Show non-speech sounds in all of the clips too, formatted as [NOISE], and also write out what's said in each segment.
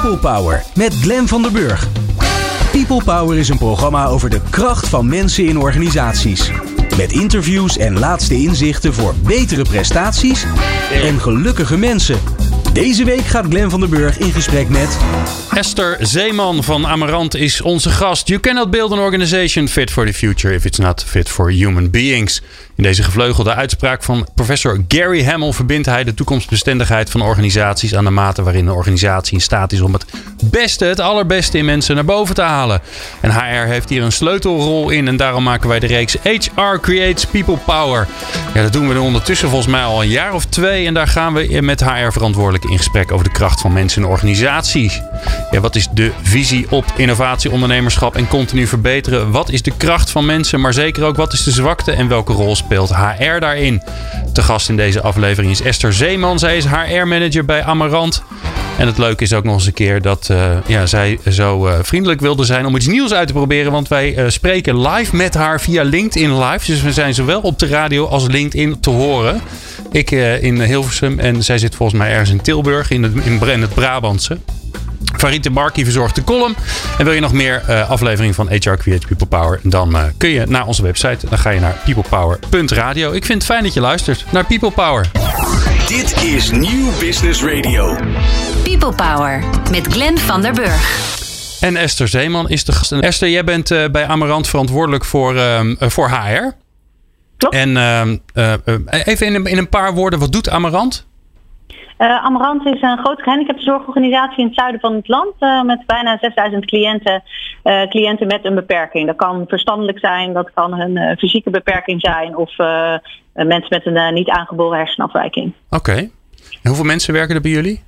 People Power met Glen van der Burg. People Power is een programma over de kracht van mensen in organisaties. Met interviews en laatste inzichten voor betere prestaties en gelukkige mensen. Deze week gaat Glen van der Burg in gesprek met... Esther Zeeman van Amarant is onze gast. You cannot build an organization fit for the future if it's not fit for human beings. In deze gevleugelde uitspraak van professor Gary Hamel verbindt hij de toekomstbestendigheid van organisaties aan de mate waarin een organisatie in staat is om het beste, het allerbeste in mensen naar boven te halen. En HR heeft hier een sleutelrol in en daarom maken wij de reeks HR Creates People Power. Ja, dat doen we ondertussen volgens mij al een jaar of twee en daar gaan we met HR-verantwoordelijken in gesprek over de kracht van mensen in organisaties. Ja, wat is de visie op innovatie, ondernemerschap en continu verbeteren? Wat is de kracht van mensen, maar zeker ook wat is de zwakte en welke rol speelt HR daarin? Te gast in deze aflevering is Esther Zeeman. Zij is HR-manager bij Amarant. En het leuke is ook nog eens een keer dat uh, ja, zij zo uh, vriendelijk wilde zijn om iets nieuws uit te proberen. Want wij uh, spreken live met haar via LinkedIn Live. Dus we zijn zowel op de radio als LinkedIn te horen. Ik in Hilversum en zij zit volgens mij ergens in Tilburg in het, in het Brabantse. Farid de Barkie verzorgt de column. En wil je nog meer uh, afleveringen van HR Create People Power? Dan uh, kun je naar onze website. Dan ga je naar peoplepower.radio. Ik vind het fijn dat je luistert naar People Power. Dit is Nieuw Business Radio. People Power met Glenn van der Burg. En Esther Zeeman is de gast. En Esther, jij bent uh, bij Amarant verantwoordelijk voor, voor HR. Klopt. En even in, in een paar woorden, wat doet Amarant? Uh, Amarant is een grote gehandicaptenzorgorganisatie in het zuiden van het land uh, met bijna 6000 cliënten, uh, cliënten met een beperking. Dat kan verstandelijk zijn, dat kan een fysieke beperking zijn of mensen met een niet aangeboren hersenafwijking. Oké. Okay. En hoeveel mensen werken er bij jullie?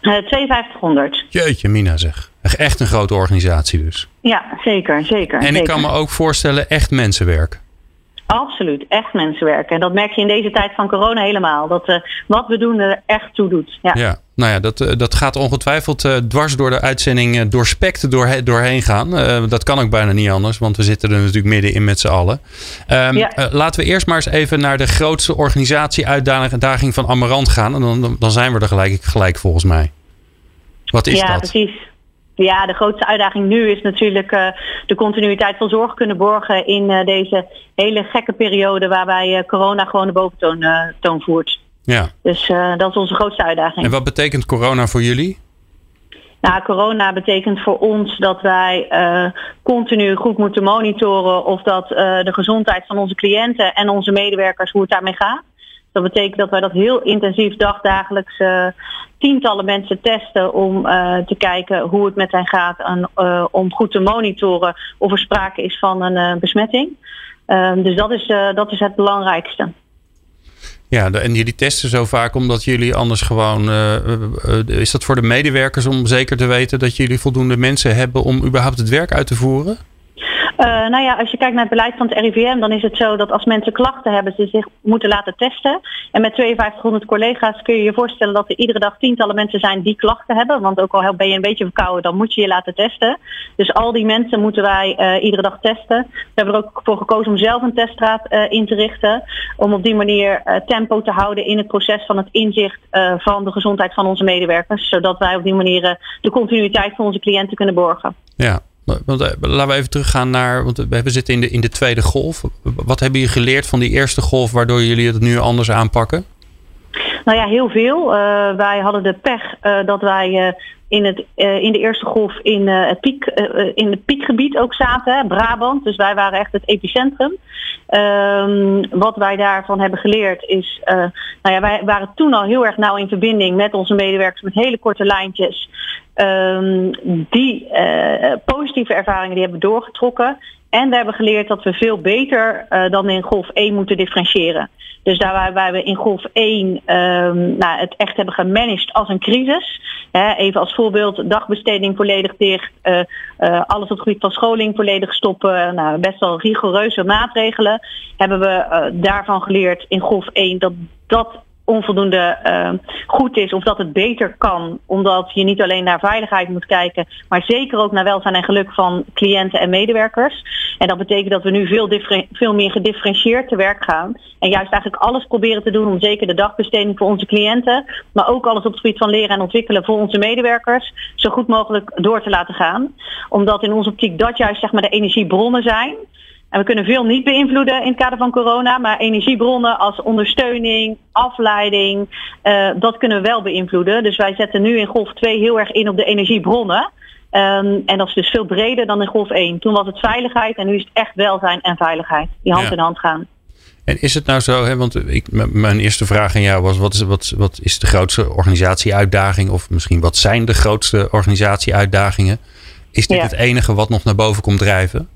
5200. Jeetje, Mina zeg. Echt een grote organisatie dus. Ja, zeker, zeker. En ik zeker. kan me ook voorstellen, echt mensenwerk. Absoluut, echt mensen werken. En dat merk je in deze tijd van corona helemaal. Dat uh, wat we doen er echt toe doet. Ja, ja nou ja, dat, uh, dat gaat ongetwijfeld uh, dwars door de uitzending doorspekt door, doorheen gaan. dat kan ook bijna niet anders, want we zitten er natuurlijk middenin met z'n allen. Um, ja. laten we eerst maar eens even naar de grootste organisatie-uitdaging van Amarant gaan. En dan, dan zijn we er gelijk, gelijk volgens mij. Wat is ja, dat? precies. Ja, de grootste uitdaging nu is natuurlijk uh, de continuïteit van zorg kunnen borgen in uh, deze hele gekke periode waarbij uh, corona gewoon de boventoon toon voert. Ja. Dus dat is onze grootste uitdaging. En wat betekent corona voor jullie? Nou, corona betekent voor ons dat wij continu goed moeten monitoren of dat de gezondheid van onze cliënten en onze medewerkers, hoe het daarmee gaat. Dat betekent dat wij dat heel intensief dagdagelijks uh, tientallen mensen testen om uh, te kijken hoe het met hen gaat en uh, om goed te monitoren of er sprake is van een besmetting. dus dat is, dat is het belangrijkste. Ja, en jullie testen zo vaak omdat jullie anders gewoon. is dat voor de medewerkers om zeker te weten dat jullie voldoende mensen hebben om überhaupt het werk uit te voeren? Uh, nou ja, als je kijkt naar het beleid van het RIVM, dan is het zo dat als mensen klachten hebben, ze zich moeten laten testen. En met 5200 collega's kun je je voorstellen dat er iedere dag tientallen mensen zijn die klachten hebben. Want ook al ben je een beetje verkouden, dan moet je je laten testen. Dus al die mensen moeten wij uh, iedere dag testen. We hebben er ook voor gekozen om zelf een teststraat uh, in te richten. Om op die manier tempo te houden in het proces van het inzicht van de gezondheid van onze medewerkers. Zodat wij op die manier de continuïteit van onze cliënten kunnen borgen. Ja, want, laten we even teruggaan naar, want we zitten in de, in de tweede golf. Wat hebben jullie geleerd van die eerste golf waardoor jullie het nu anders aanpakken? Nou ja, heel veel. Uh, wij hadden de pech uh, dat wij in, het, in de eerste golf in, het piek, in het piekgebied ook zaten, hè, Brabant. Dus wij waren echt het epicentrum. Um, wat wij daarvan hebben geleerd is, nou ja, wij waren toen al heel erg nauw in verbinding met onze medewerkers met hele korte lijntjes. Um, die uh, positieve ervaringen die hebben doorgetrokken. En we hebben geleerd dat we veel beter uh, dan in golf 1 moeten differentiëren. Dus daar waarbij we in golf 1 um, nou, het echt hebben gemanaged als een crisis. Hè, even als voorbeeld, dagbesteding volledig dicht. Uh, alles op het gebied van scholing volledig stoppen. Nou, best wel rigoureuze maatregelen. Hebben we daarvan geleerd in golf 1 dat dat onvoldoende uh, goed is of dat het beter kan. Omdat je niet alleen naar veiligheid moet kijken, maar zeker ook naar welzijn en geluk van cliënten en medewerkers. En dat betekent dat we nu veel, veel meer gedifferentieerd te werk gaan. En juist eigenlijk alles proberen te doen om zeker de dagbesteding voor onze cliënten, maar ook alles op het gebied van leren en ontwikkelen voor onze medewerkers, zo goed mogelijk door te laten gaan. Omdat in onze optiek dat juist zeg maar, de energiebronnen zijn. En we kunnen veel niet beïnvloeden in het kader van corona, maar energiebronnen als ondersteuning, afleiding, uh, dat kunnen we wel beïnvloeden. Dus wij zetten nu in golf 2 heel erg in op de energiebronnen. Um, en dat is dus veel breder dan in golf 1. Toen was het veiligheid en nu is het echt welzijn en veiligheid die hand in hand gaan. En is het nou zo, hè, want ik, mijn eerste vraag aan jou was: wat is, wat, wat is de grootste organisatieuitdaging? Of misschien wat zijn de grootste organisatieuitdagingen? Is dit het enige wat nog naar boven komt drijven?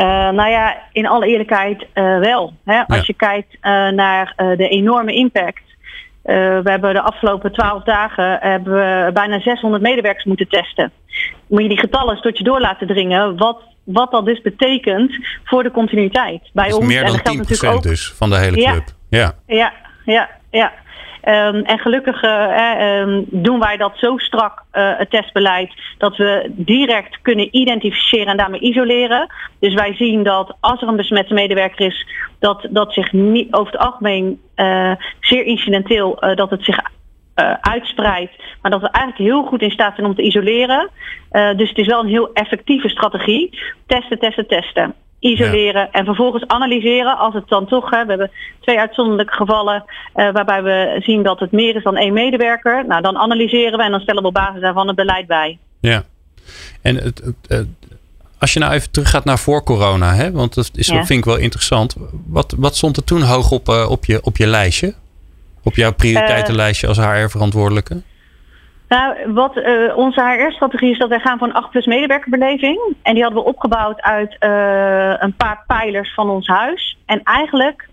Uh, nou ja, in alle eerlijkheid uh, wel. Hè? Als je kijkt uh, naar de enorme impact. we hebben de afgelopen twaalf dagen hebben we bijna 600 medewerkers moeten testen. Moet je die getallen tot je door laten dringen, wat, wat dat dus betekent voor de continuïteit bij ons. Meer dan en dat 10% natuurlijk ook... dus van de hele club. Ja, ja, ja, ja. ja. Um, en gelukkig uh, um, doen wij dat zo strak, uh, het testbeleid, dat we direct kunnen identificeren en daarmee isoleren. Dus wij zien dat als er een besmette medewerker is, dat dat zich niet over het algemeen zeer incidenteel, dat het zich uitspreidt. Maar dat we eigenlijk heel goed in staat zijn om te isoleren. dus het is wel een heel effectieve strategie. Testen, testen, testen isoleren en vervolgens analyseren als het dan toch, hè, we hebben twee uitzonderlijke gevallen uh, waarbij we zien dat het meer is dan één medewerker. Nou, dan analyseren we en dan stellen we op basis daarvan het beleid bij. Ja, en het, het, als je nou even teruggaat naar voor corona, hè, want dat is, vind ik wel interessant. Wat, wat stond er toen hoog op, uh, op, je, op je lijstje? Op jouw prioriteitenlijstje als HR-verantwoordelijke? Nou, wat uh, onze HR-strategie is dat wij gaan een 8 plus medewerkerbeleving. En die hadden we opgebouwd uit uh, een paar pijlers van ons huis. En eigenlijk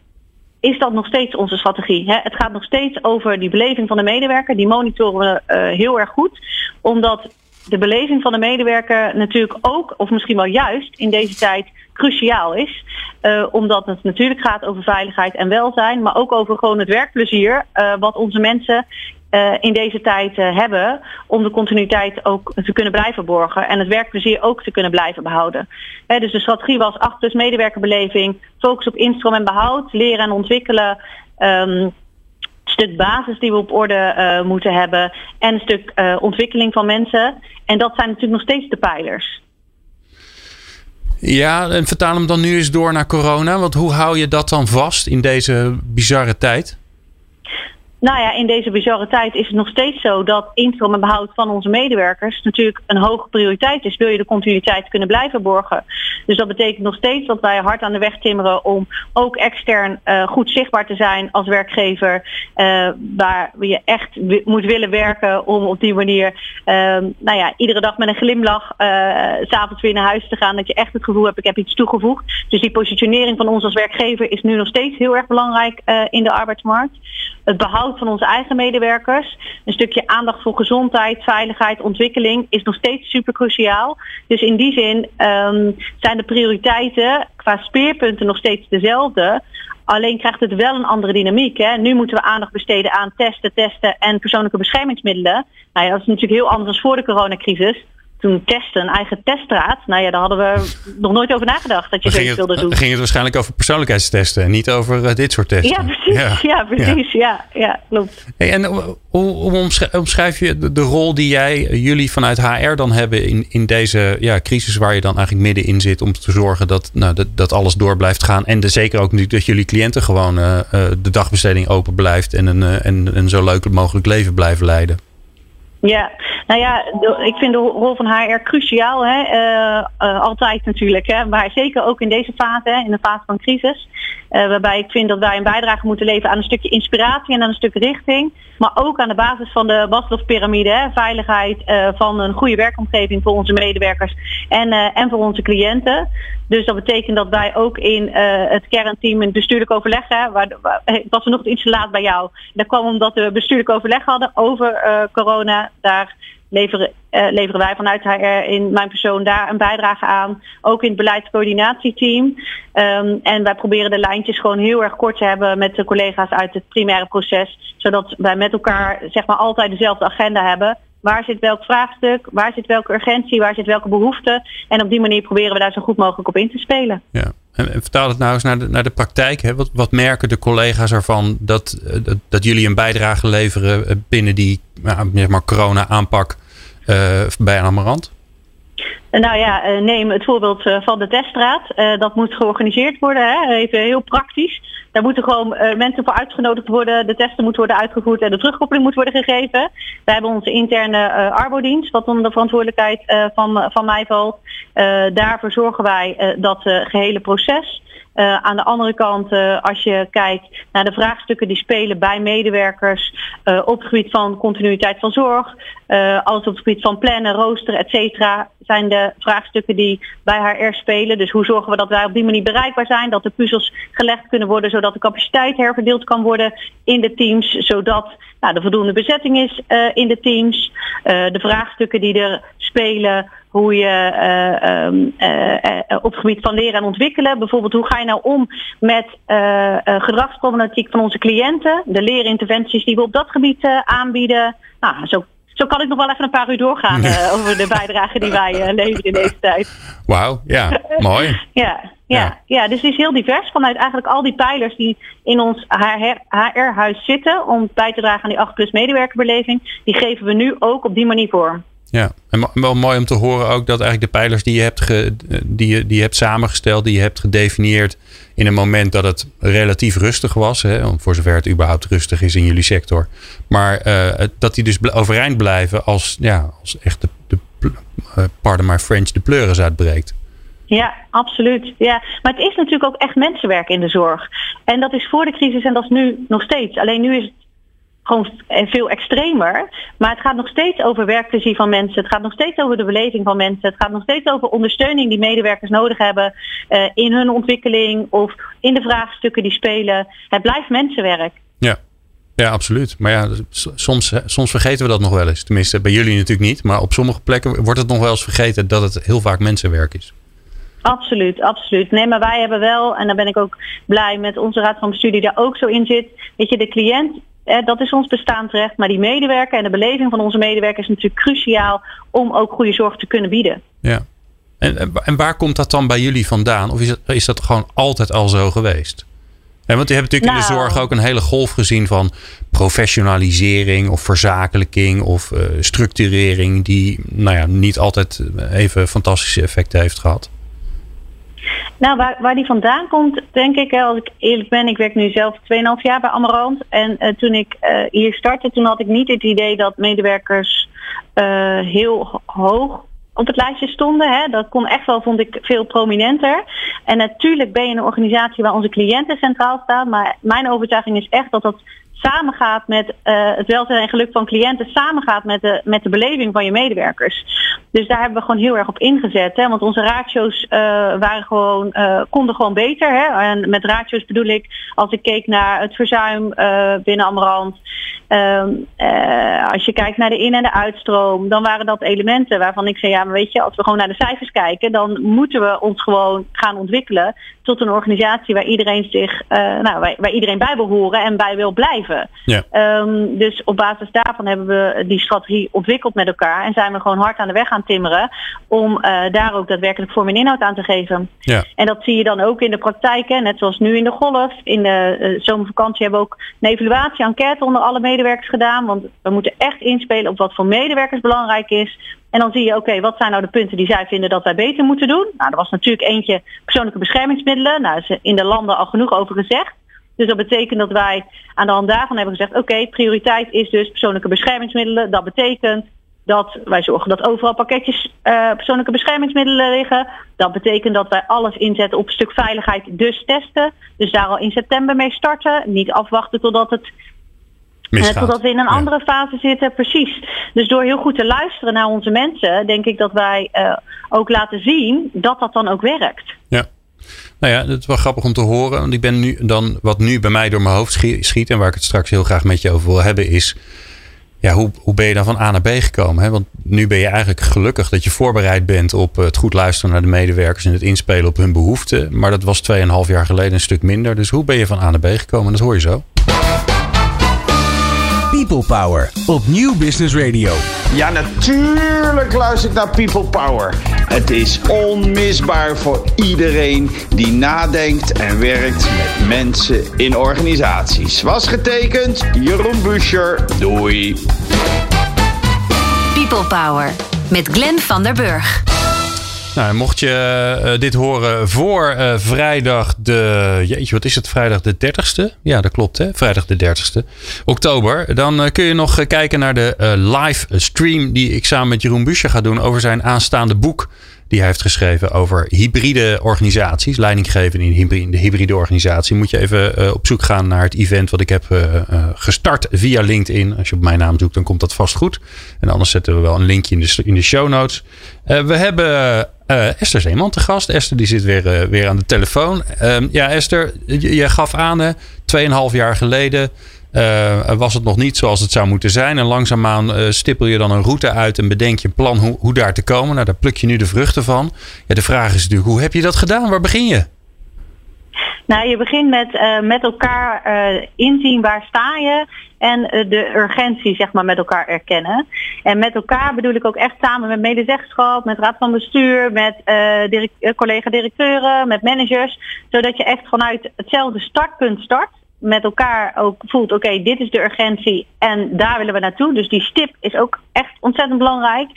is dat nog steeds onze strategie. Hè? Het gaat nog steeds over die beleving van de medewerker. Die monitoren we uh, heel erg goed. Omdat de beleving van de medewerker natuurlijk ook, of misschien wel juist in deze tijd, cruciaal is. Omdat het natuurlijk gaat over veiligheid en welzijn, maar ook over gewoon het werkplezier. Uh, wat onze mensen uh, in deze tijd uh, hebben om de continuïteit ook te kunnen blijven borgen en het werkplezier ook te kunnen blijven behouden. Dus de strategie was 8 plus medewerkerbeleving, focus op instroom en behoud, leren en ontwikkelen. Um, stuk basis die we op orde uh, moeten hebben en een stuk ontwikkeling van mensen. En dat zijn natuurlijk nog steeds de pijlers. Ja, en vertaal hem dan nu eens door naar corona. Want hoe hou je dat dan vast in deze bizarre tijd? Nou ja, in deze bizarre tijd is het nog steeds zo dat instroom en behoud van onze medewerkers natuurlijk een hoge prioriteit is. Wil je de continuïteit kunnen blijven borgen? Dus dat betekent nog steeds dat wij hard aan de weg timmeren om ook extern uh, goed zichtbaar te zijn als werkgever. Uh, waar je echt moet willen werken om op die manier, uh, nou ja, iedere dag met een glimlach s'avonds weer naar huis te gaan. Dat je echt het gevoel hebt, ik heb iets toegevoegd. Dus die positionering van ons als werkgever is nu nog steeds heel erg belangrijk in de arbeidsmarkt. Het behoud van onze eigen medewerkers. Een stukje aandacht voor gezondheid, veiligheid, ontwikkeling is nog steeds super cruciaal. Dus in die zin um, zijn de prioriteiten qua speerpunten nog steeds dezelfde. Alleen krijgt het wel een andere dynamiek. Hè. Nu moeten we aandacht besteden aan testen, testen en persoonlijke beschermingsmiddelen. Nou ja, dat is natuurlijk heel anders dan voor de coronacrisis toen testen, een eigen teststraat. Nou ja, daar hadden we nog nooit over nagedacht dat je zoiets wilde doen. Dan ging het waarschijnlijk over persoonlijkheidstesten en niet over uh, dit soort testen. Ja, precies. Ja, ja precies. Ja. ja, klopt. Hey, en hoe, hoe omschrijf je de, de, rol die jij, jullie vanuit HR dan hebben in, in deze ja, crisis waar je dan eigenlijk middenin zit om te zorgen dat, nou, dat, dat alles door blijft gaan. En de, zeker ook nu dat jullie cliënten gewoon uh, de dagbesteding open blijft en een, en een zo leuk mogelijk leven blijven leiden. Ja, nou ja, ik vind de rol van HR cruciaal. Hè? Uh, uh, altijd natuurlijk. Hè? Maar zeker ook in deze fase, hè? in de fase van crisis. Uh, waarbij ik vind dat wij een bijdrage moeten leveren aan een stukje inspiratie en aan een stuk richting. Maar ook aan de basis van de Maslow-pyramide. Veiligheid van een goede werkomgeving voor onze medewerkers en, en voor onze cliënten. Dus dat betekent dat wij ook in het kernteam een bestuurlijk overleg hebben. Waar, waar, was er nog iets te laat bij jou. Dat kwam omdat we bestuurlijk overleg hadden over corona. Daar leveren, leveren wij vanuit HR in mijn persoon daar een bijdrage aan. Ook in het beleidscoördinatieteam. Ehm, en wij proberen de lijntjes gewoon heel erg kort te hebben met de collega's uit het primaire proces. Zodat wij met elkaar zeg maar altijd dezelfde agenda hebben. Waar zit welk vraagstuk? Waar zit welke urgentie? Waar zit welke behoefte? En op die manier proberen we daar zo goed mogelijk op in te spelen. Ja. En, vertaal het nou eens naar de, naar de praktijk. Hè? Wat, wat merken de collega's ervan dat, eh, dat, jullie een bijdrage leveren eh, binnen die zeg maar corona-aanpak uh, bij Amarant? Nou ja, neem het voorbeeld van de teststraat. dat moet georganiseerd worden, hè? even heel praktisch. Daar moeten gewoon mensen voor uitgenodigd worden. De testen moeten worden uitgevoerd en de terugkoppeling moet worden gegeven. We hebben onze interne arbodienst, wat onder de verantwoordelijkheid van, van mij valt. daarvoor zorgen wij dat gehele proces. Uh, aan de andere kant, uh, als je kijkt naar de vraagstukken die spelen bij medewerkers uh, op het gebied van continuïteit van zorg, als op het gebied van plannen, roosteren, et cetera, zijn de vraagstukken die bij HR spelen. Dus hoe zorgen we dat wij op die manier bereikbaar zijn, dat de puzzels gelegd kunnen worden, zodat de capaciteit herverdeeld kan worden in de teams, zodat nou, er voldoende bezetting is in de teams. de vraagstukken die er spelen hoe je uh, op het gebied van leren en ontwikkelen, bijvoorbeeld hoe ga je nou om met gedragsproblematiek van onze cliënten, de leerinterventies die we op dat gebied aanbieden. Nou, zo zo kan ik nog wel even een paar uur doorgaan [LAUGHS] over de bijdrage die wij leveren in deze tijd. Wauw, ja, mooi. [LAUGHS] ja, ja, ja. dus het is heel divers vanuit eigenlijk al die pijlers die in ons HR-huis zitten om bij te dragen aan die 8 plus medewerkerbeleving. Die geven we nu ook op die manier vorm. Ja, en wel mooi om te horen ook dat eigenlijk de pijlers die je hebt, die je, die hebt samengesteld, die je hebt gedefinieerd in een moment dat het relatief rustig was, hè, voor zover het überhaupt rustig is in jullie sector, maar uh, dat die dus overeind blijven als, ja, als echt de, de uh, pardon my French, de pleuris uitbreekt. Ja, absoluut. Ja. Maar het is natuurlijk ook echt mensenwerk in de zorg. En dat is voor de crisis en dat is nu nog steeds. Alleen nu is het gewoon veel extremer. Maar het gaat nog steeds over werkplezier van mensen. Het gaat nog steeds over de beleving van mensen. Het gaat nog steeds over ondersteuning die medewerkers nodig hebben uh, in hun ontwikkeling of in de vraagstukken die spelen. Het blijft mensenwerk. Ja. Ja, absoluut. Maar ja, soms, soms vergeten we dat nog wel eens. Tenminste, bij jullie natuurlijk niet. Maar op sommige plekken wordt het nog wel eens vergeten dat het heel vaak mensenwerk is. Absoluut, absoluut. Nee, maar wij hebben wel, en daar ben ik ook blij met onze raad van bestuur die daar ook zo in zit. Weet je, de cliënt eh, dat is ons bestaansrecht. Maar die medewerker en de beleving van onze medewerkers is natuurlijk cruciaal om ook goede zorg te kunnen bieden. Ja. En, en waar komt dat dan bij jullie vandaan? Of is, het, is dat gewoon altijd al zo geweest? Want je hebt natuurlijk in de nou. zorg ook een hele golf gezien van professionalisering of verzakelijking of uh, structurering, die nou ja, niet altijd even fantastische effecten heeft gehad. Nou, waar, waar die vandaan komt, denk ik, als ik eerlijk ben, ik werk nu zelf 2,5 jaar bij Amarant. En uh, toen ik uh, hier startte, toen had ik niet het idee dat medewerkers uh, heel hoog op het lijstje stonden. Hè. Dat kon echt wel, vond ik, veel prominenter. En natuurlijk ben je een organisatie waar onze cliënten centraal staan. Maar mijn overtuiging is echt dat dat samengaat met uh, het welzijn en geluk van cliënten, samengaat met de, met de beleving van je medewerkers. Dus daar hebben we gewoon heel erg op ingezet. Hè? Want onze ratio's uh, waren gewoon, uh, konden gewoon beter. Hè? En met ratio's bedoel ik, als ik keek naar het verzuim binnen Amarant. Ehm, als je kijkt naar de in- en de uitstroom, dan waren dat elementen waarvan ik zei, ja, maar weet je, als we gewoon naar de cijfers kijken, dan moeten we ons gewoon gaan ontwikkelen tot een organisatie waar iedereen zich, nou, waar, waar iedereen bij wil horen en bij wil blijven. Ja. Um, dus op basis daarvan hebben we die strategie ontwikkeld met elkaar. En zijn we gewoon hard aan de weg gaan timmeren. Om uh, daar ook daadwerkelijk vorm en inhoud aan te geven. Ja. En dat zie je dan ook in de praktijk. Hè, net zoals nu in de golf. In de zomervakantie hebben we ook een evaluatie, enquête onder alle medewerkers gedaan. Want we moeten echt inspelen op wat voor medewerkers belangrijk is. En dan zie je, oké, wat zijn nou de punten die zij vinden dat wij beter moeten doen? Nou, er was natuurlijk eentje persoonlijke beschermingsmiddelen. Nou, is in de landen al genoeg over gezegd. Dus dat betekent dat wij aan de hand daarvan hebben gezegd: oké, prioriteit is dus persoonlijke beschermingsmiddelen. Dat betekent dat wij zorgen dat overal pakketjes uh, persoonlijke beschermingsmiddelen liggen. Dat betekent dat wij alles inzetten op stuk veiligheid, dus testen. Dus daar al in september mee starten. Niet afwachten totdat het. Uh, totdat we in een ja. andere fase zitten, precies. Dus door heel goed te luisteren naar onze mensen, denk ik dat wij uh, ook laten zien dat dat dan ook werkt. Ja. Nou ja, het is wel grappig om te horen. Want ik ben nu dan, wat nu bij mij door mijn hoofd schiet en waar ik het straks heel graag met je over wil hebben, is. ja, hoe, hoe ben je dan van A naar B gekomen? Hè? Want nu ben je eigenlijk gelukkig dat je voorbereid bent op het goed luisteren naar de medewerkers en het inspelen op hun behoeften. Maar dat was 2,5 jaar geleden een stuk minder. Dus hoe ben je van A naar B gekomen? Dat hoor je zo. People Power op Nieuw Business Radio. Ja, natuurlijk luister ik naar People Power. Het is onmisbaar voor iedereen die nadenkt en werkt met mensen in organisaties. Was getekend, Jeroen Buscher. Doei. People Power met Glenn van der Burg. Nou, mocht je uh, dit horen voor uh, vrijdag de. Jeetje, wat is het? Vrijdag de 30ste? Ja, dat klopt, hè? Vrijdag de 30ste oktober. Dan uh, kun je nog kijken naar de live stream die ik samen met Jeroen Buscher ga doen over zijn aanstaande boek die hij heeft geschreven over hybride organisaties. Leidinggeven in de hybride organisatie. Moet je even op zoek gaan naar het event wat ik heb gestart via LinkedIn. Als je op mijn naam zoekt, dan komt dat vast goed. En anders zetten we wel een linkje in de, in de show notes. we hebben Esther Zeeman te gast. Esther die zit weer, weer aan de telefoon. Ehm, ja, Esther, je, gaf aan, 2,5 jaar geleden uh, was het nog niet zoals het zou moeten zijn. En langzaamaan uh, stippel je dan een route uit en bedenk je een plan hoe, hoe daar te komen. Nou, daar pluk je nu de vruchten van. Ja, de vraag is natuurlijk, hoe heb je dat gedaan? Waar begin je? Nou, je begint met uh, met elkaar inzien waar sta je en de urgentie zeg maar met elkaar erkennen. En met elkaar bedoel ik ook echt samen met medezeggenschap, met raad van bestuur, met direct, collega-directeuren, met managers. Zodat je echt vanuit hetzelfde startpunt start met elkaar ook voelt, oké, dit is de urgentie en daar willen we naartoe. Dus die stip is ook echt ontzettend belangrijk.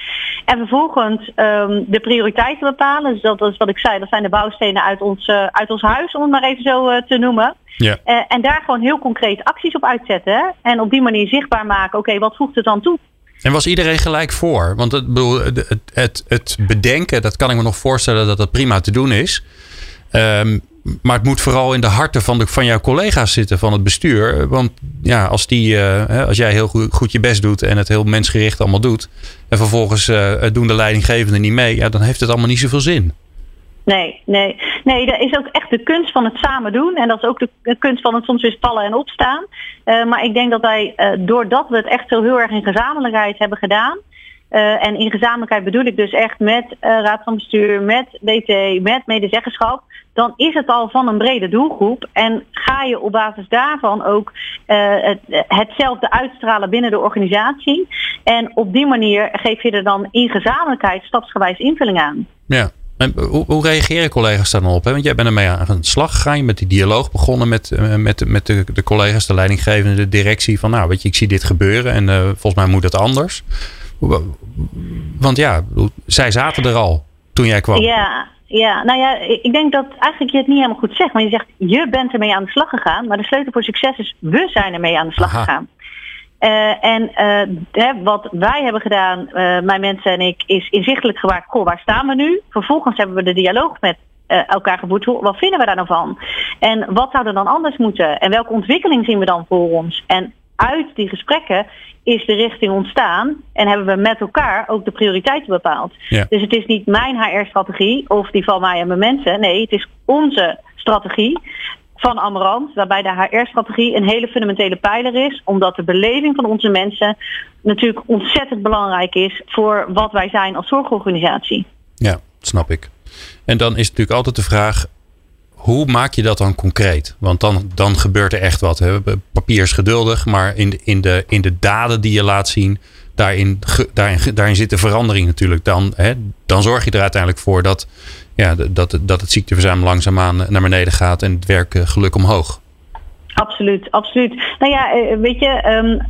En vervolgens um, de prioriteiten bepalen. Dus dat is wat ik zei, dat zijn de bouwstenen uit ons, uh, uit ons huis, om het maar even zo uh, te noemen. Ja. Uh, en daar gewoon heel concreet acties op uitzetten. En op die manier zichtbaar maken, oké, wat voegt het dan toe? En was iedereen gelijk voor? Want het, het, het, het bedenken, dat kan ik me nog voorstellen dat dat prima te doen is. Um, maar het moet vooral in de harten van, de, van jouw collega's zitten van het bestuur. Want ja, als, die, uh, als jij heel goed, goed, je best doet en het heel mensgericht allemaal doet. En vervolgens uh, doen de leidinggevenden niet mee. Ja, dan heeft het allemaal niet zoveel zin. Nee, nee. Nee, dat is ook echt de kunst van het samen doen. En dat is ook de kunst van het soms weer vallen en opstaan. Uh, maar ik denk dat wij, doordat we het echt zo heel erg in gezamenlijkheid hebben gedaan. Uh, en in gezamenlijkheid bedoel ik dus echt met uh, raad van bestuur, met DT, met medezeggenschap. Dan is het al van een brede doelgroep. En ga je op basis daarvan ook het, hetzelfde uitstralen binnen de organisatie. En op die manier geef je er dan in gezamenlijkheid stapsgewijs invulling aan. Ja. En hoe, hoe reageren collega's dan op? Hè? Want jij bent ermee aan de slag gegaan. Je met die dialoog begonnen met, met, met de, de collega's, de leidinggevende, de directie. Van nou, weet je, ik zie dit gebeuren en volgens mij moet het anders. Want ja, zij zaten er al toen jij kwam. Ja, ja, nou ja, ik denk dat eigenlijk je het niet helemaal goed zegt. Want je zegt, je bent ermee aan de slag gegaan. Maar de sleutel voor succes is, we zijn ermee aan de slag gegaan. Uh, en uh, hè, wat wij hebben gedaan, uh, mijn mensen en ik, is inzichtelijk gemaakt, goh, waar staan we nu? Vervolgens hebben we de dialoog met elkaar gevoerd. Wat vinden we daar nou van? En wat zou er dan anders moeten? En welke ontwikkeling zien we dan voor ons? En uit die gesprekken is de richting ontstaan en hebben we met elkaar ook de prioriteiten bepaald. Dus het is niet mijn HR-strategie of die van mij en mijn mensen. Nee, het is onze strategie van Amarant, waarbij de HR-strategie een hele fundamentele pijler is, omdat de beleving van onze mensen natuurlijk ontzettend belangrijk is voor wat wij zijn als zorgorganisatie. Ja, snap ik. En dan is natuurlijk altijd de vraag: hoe maak je dat dan concreet? Want dan, dan gebeurt er echt wat. Hè? Papier is geduldig, maar in, in, de, in de daden die je laat zien, daarin, daarin, daarin zit de verandering natuurlijk. Dan, hè, dan zorg je er uiteindelijk voor dat, ja, dat, dat het ziekteverzuim langzaamaan naar beneden gaat en het werkgeluk omhoog. Absoluut, absoluut. Nou ja, eh, weet je, um, uh,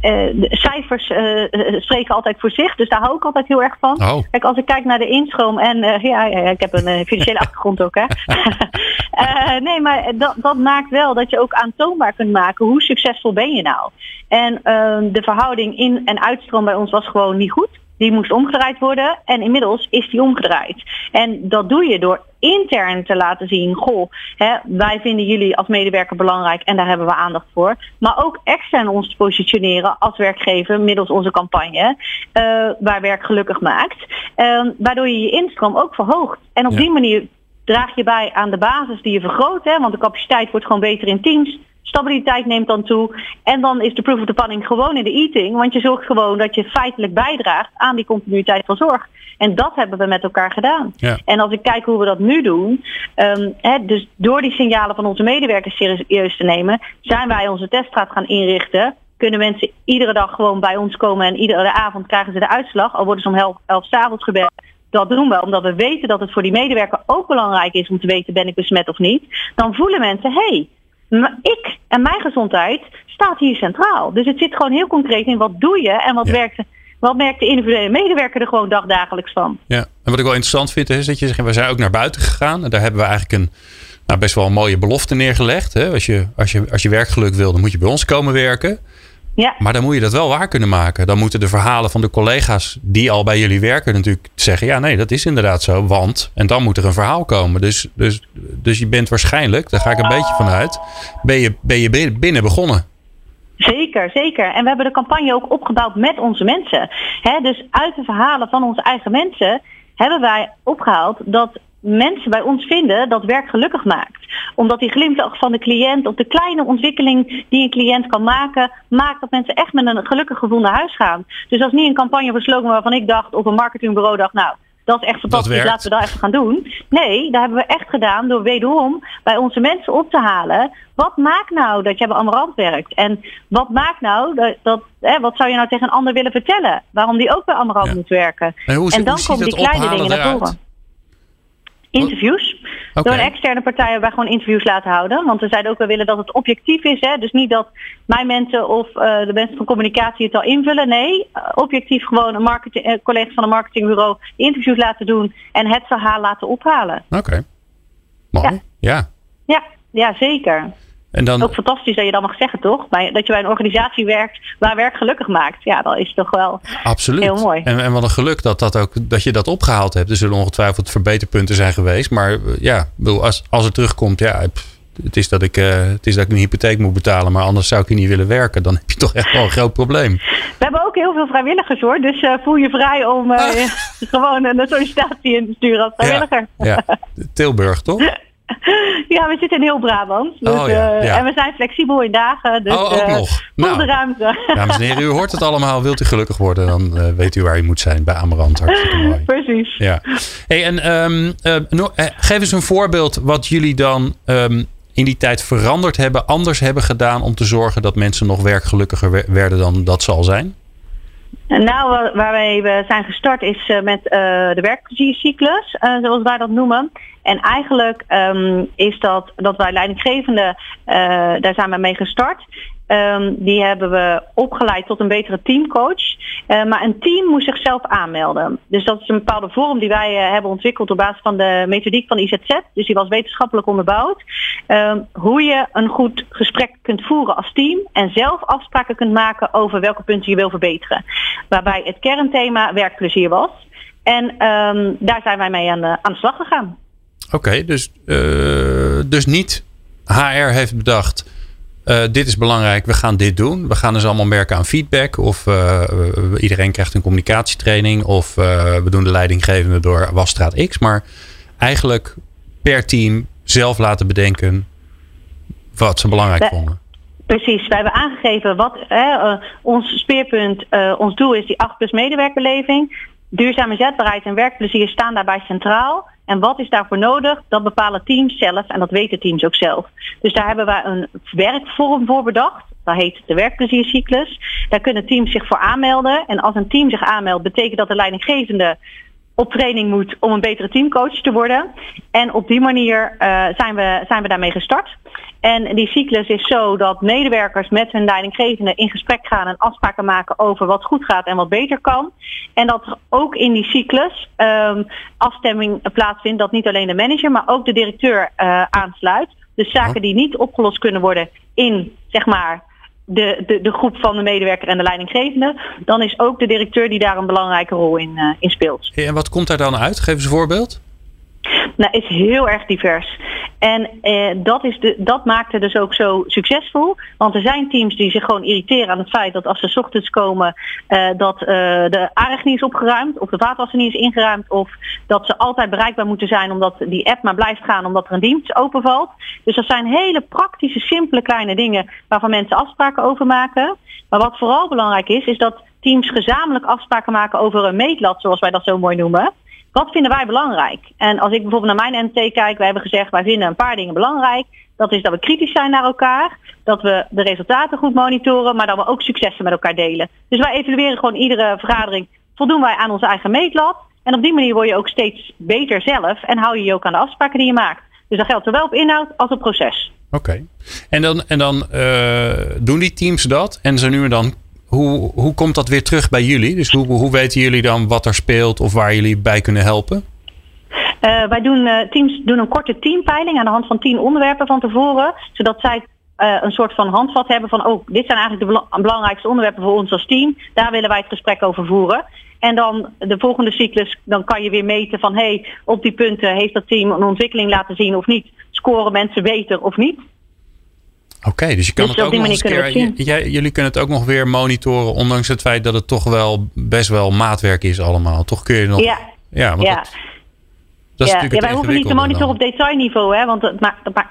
de cijfers uh, spreken altijd voor zich, dus daar hou ik altijd heel erg van. Oh. Kijk, als ik kijk naar de instroom en ja, ja, ik heb een financiële [LAUGHS] achtergrond ook, hè. [LAUGHS] nee, maar dat, dat maakt wel dat je ook aantoonbaar kunt maken hoe succesvol ben je nou. En ehm, de verhouding in- en uitstroom bij ons was gewoon niet goed. Die moest omgedraaid worden en inmiddels is die omgedraaid. En dat doe je door intern te laten zien, goh, hè, wij vinden jullie als medewerker belangrijk en daar hebben we aandacht voor. Maar ook extern ons te positioneren als werkgever middels onze campagne, uh, waar werk gelukkig maakt. Uh, waardoor je je instroom ook verhoogt. En op ja. die manier draag je bij aan de basis die je vergroot. Hè, want de capaciteit wordt gewoon beter in teams Stabiliteit neemt dan toe. En dan is de proof of the pudding gewoon in de eating. Want je zorgt gewoon dat je feitelijk bijdraagt aan die continuïteit van zorg. En dat hebben we met elkaar gedaan. Ja. En als ik kijk hoe we dat nu doen, um, hè, dus door die signalen van onze medewerkers serieus te nemen, zijn wij onze teststraat gaan inrichten. Kunnen mensen iedere dag gewoon bij ons komen en iedere avond krijgen ze de uitslag. Al worden ze om elf, elf s avonds gebeld. Dat doen we omdat we weten dat het voor die medewerker ook belangrijk is om te weten ben ik besmet of niet. Dan voelen mensen, hé, hey, ik en mijn gezondheid staat hier centraal. Dus het zit gewoon heel concreet in wat doe je en wat Ja. werkt wat merkt de individuele medewerker er gewoon dagdagelijks van? Ja, en wat ik wel interessant vind is dat je zegt, we zijn ook naar buiten gegaan. En daar hebben we eigenlijk een nou, best wel een mooie belofte neergelegd. Hè? Als, je, als, je, als je werkgeluk wil, dan moet je bij ons komen werken. Ja, Maar dan moet je dat wel waar kunnen maken. Dan moeten de verhalen van de collega's die al bij jullie werken natuurlijk zeggen: ja, nee, dat is inderdaad zo. Want, en dan moet er een verhaal komen. Dus, dus, dus je bent waarschijnlijk, daar ga ik een beetje van uit, ben je, ben je binnen begonnen. Zeker, zeker. En we hebben de campagne ook opgebouwd met onze mensen. Dus uit de verhalen van onze eigen mensen hebben wij opgehaald dat mensen bij ons vinden dat werk gelukkig maakt. Omdat die glimlach van de cliënt of de kleine ontwikkeling die een cliënt kan maken, maakt dat mensen echt met een gelukkig gevoel naar huis gaan. Dus dat is niet een campagne of slogan waarvan ik dacht of een marketingbureau dacht, nou, dat is echt fantastisch, laten we dat even gaan doen. Nee, dat hebben we echt gedaan door wederom bij onze mensen op te halen. Wat maakt nou dat je bij Amarant werkt? En wat maakt nou dat, dat hè, wat zou je nou tegen een ander willen vertellen? Waarom die ook bij Amarant Ja. moet werken? En hoe, en dan hoe komen die kleine dingen naar voren. Interviews. Door een externe partij hebben wij gewoon interviews laten houden. Want we zeiden ook, we willen dat het objectief is. Hè? Dus niet dat mijn mensen of eh, de mensen van communicatie het al invullen. Nee, eh, objectief gewoon een marketing, eh, collega's van een marketingbureau interviews laten doen en het verhaal laten ophalen. Oké. Mooi. Ja. Ja. Ja, ja zeker. En dan, Ook fantastisch dat je dat mag zeggen, toch? Bij, dat je bij een organisatie werkt waar werk gelukkig maakt. Ja, dat is toch wel Absoluut. Heel mooi. En, en wat een geluk dat, dat, ook, dat je dat opgehaald hebt. Er zullen ongetwijfeld verbeterpunten zijn geweest. Maar eh, ja, als, als het terugkomt, ja, het is, dat ik, eh, het is dat ik een hypotheek moet betalen. Maar anders zou ik hier niet willen werken. Dan heb je toch echt wel een groot probleem. [LAUGHS] We hebben ook heel veel vrijwilligers hoor. Dus eh, voel je vrij om eh, [LAUGHS] gewoon een sollicitatie in te sturen als vrijwilliger. Ja, ja. [LAUGHS] Tilburg, toch? [LAUGHS] Ja, we zitten in heel Brabant. Dus, Oh, ja, eh. En we zijn flexibel in dagen. Dus Oh, ook eh, nog. Nou. de ruimte. [LAUGHS] Dames en heren, u hoort het allemaal. Wilt u gelukkig worden, dan eh, weet u waar u moet zijn bij Amarant. Hartstikke [LAUGHS] mooi. Precies. Ja. Hey, en ehm, eh, no- geef eens een voorbeeld wat jullie dan ehm, in die tijd veranderd hebben, anders hebben gedaan om te zorgen dat mensen nog werkgelukkiger we- werden dan dat ze al zijn. Nou, wa- waarmee we zijn gestart is eh, met eh, de werkpleziercyclus, eh, zoals wij dat noemen. En eigenlijk ehm, is dat dat wij leidinggevende, daar zijn we mee gestart. Ehm, die hebben we opgeleid tot een betere teamcoach. Eh, maar een team moest zichzelf aanmelden. Dus dat is een bepaalde vorm die wij eh, hebben ontwikkeld op basis van de methodiek van IZZ. Dus die was wetenschappelijk onderbouwd. Ehm, hoe je een goed gesprek kunt voeren als team en zelf afspraken kunt maken over welke punten je wil verbeteren. Waarbij het kernthema werkplezier was. En ehm, daar zijn wij mee aan de, aan slag gegaan. Oké, dus, eh, dus niet HR heeft bedacht. Eh, dit is belangrijk, we gaan dit doen. We gaan dus allemaal merken aan feedback. Of eh, iedereen krijgt een communicatietraining. Of eh, we doen de leidinggevende door wasstraat X. Maar eigenlijk per team zelf laten bedenken wat ze belangrijk vonden. Precies, wij hebben aangegeven wat hè, ons speerpunt, ons doel is die 8 plus medewerkerbeleving. Duurzame zetbaarheid en werkplezier staan daarbij centraal. En wat is daarvoor nodig? Dat bepalen teams zelf en dat weten teams ook zelf. Dus daar hebben wij een werkvorm voor bedacht. Dat heet de werkpleziercyclus. Daar kunnen teams zich voor aanmelden. En als een team zich aanmeldt, betekent dat de leidinggevende op training moet om een betere teamcoach te worden. En op die manier eh, zijn, we, zijn we daarmee gestart. En die cyclus is zo dat medewerkers met hun leidinggevende in gesprek gaan en afspraken maken over wat goed gaat en wat beter kan. En dat er ook in die cyclus ehm, afstemming plaatsvindt dat niet alleen de manager, maar ook de directeur eh, aansluit. Dus zaken die niet opgelost kunnen worden in zeg maar de, de, de groep van de medewerker en de leidinggevende, dan is ook de directeur die daar een belangrijke rol in, eh, in speelt. En wat komt daar dan uit? Geef eens een voorbeeld. Nou, is heel erg divers. En eh, dat, is de, dat maakte dus ook zo succesvol. Want er zijn teams die zich gewoon irriteren aan het feit dat als ze ochtends komen, eh, dat eh, de aardig niet is opgeruimd, of de vaatwasser niet is ingeruimd, of dat ze altijd bereikbaar moeten zijn omdat die app maar blijft gaan omdat er een dienst openvalt. Dus dat zijn hele praktische, simpele kleine dingen waarvan mensen afspraken over maken. Maar wat vooral belangrijk is, is dat teams gezamenlijk afspraken maken over een meetlat, zoals wij dat zo mooi noemen. Wat vinden wij belangrijk? En als ik bijvoorbeeld naar mijn NT kijk, wij hebben gezegd wij vinden een paar dingen belangrijk. Dat is dat we kritisch zijn naar elkaar, dat we de resultaten goed monitoren, maar dat we ook successen met elkaar delen. Dus wij evalueren gewoon iedere vergadering, voldoen wij aan onze eigen meetlat. En op die manier word je ook steeds beter zelf en hou je je ook aan de afspraken die je maakt. Dus dat geldt zowel op inhoud als op proces. Oké. En dan, en dan uh, doen die teams dat en ze nu en dan hoe, hoe komt dat weer terug bij jullie? Dus hoe, hoe weten jullie dan wat er speelt of waar jullie bij kunnen helpen? Uh, wij doen, uh, teams doen een korte teampeiling aan de hand van tien onderwerpen van tevoren. Zodat zij uh, een soort van handvat hebben van, oh, dit zijn eigenlijk de belangrijkste onderwerpen voor ons als team. Daar willen wij het gesprek over voeren. En dan de volgende cyclus, dan kan je weer meten van, hé, hey, op die punten heeft dat team een ontwikkeling laten zien of niet. Scoren mensen beter of niet? Oké, dus je kan dus het ook nog eens keer, jullie kunnen het ook nog weer monitoren, ondanks het feit dat het toch wel best wel maatwerk is allemaal. Toch kun je nog. Ja, ja, want ja. Dat, ja, ja, wij hoeven niet te monitoren op detailniveau, hè, want dat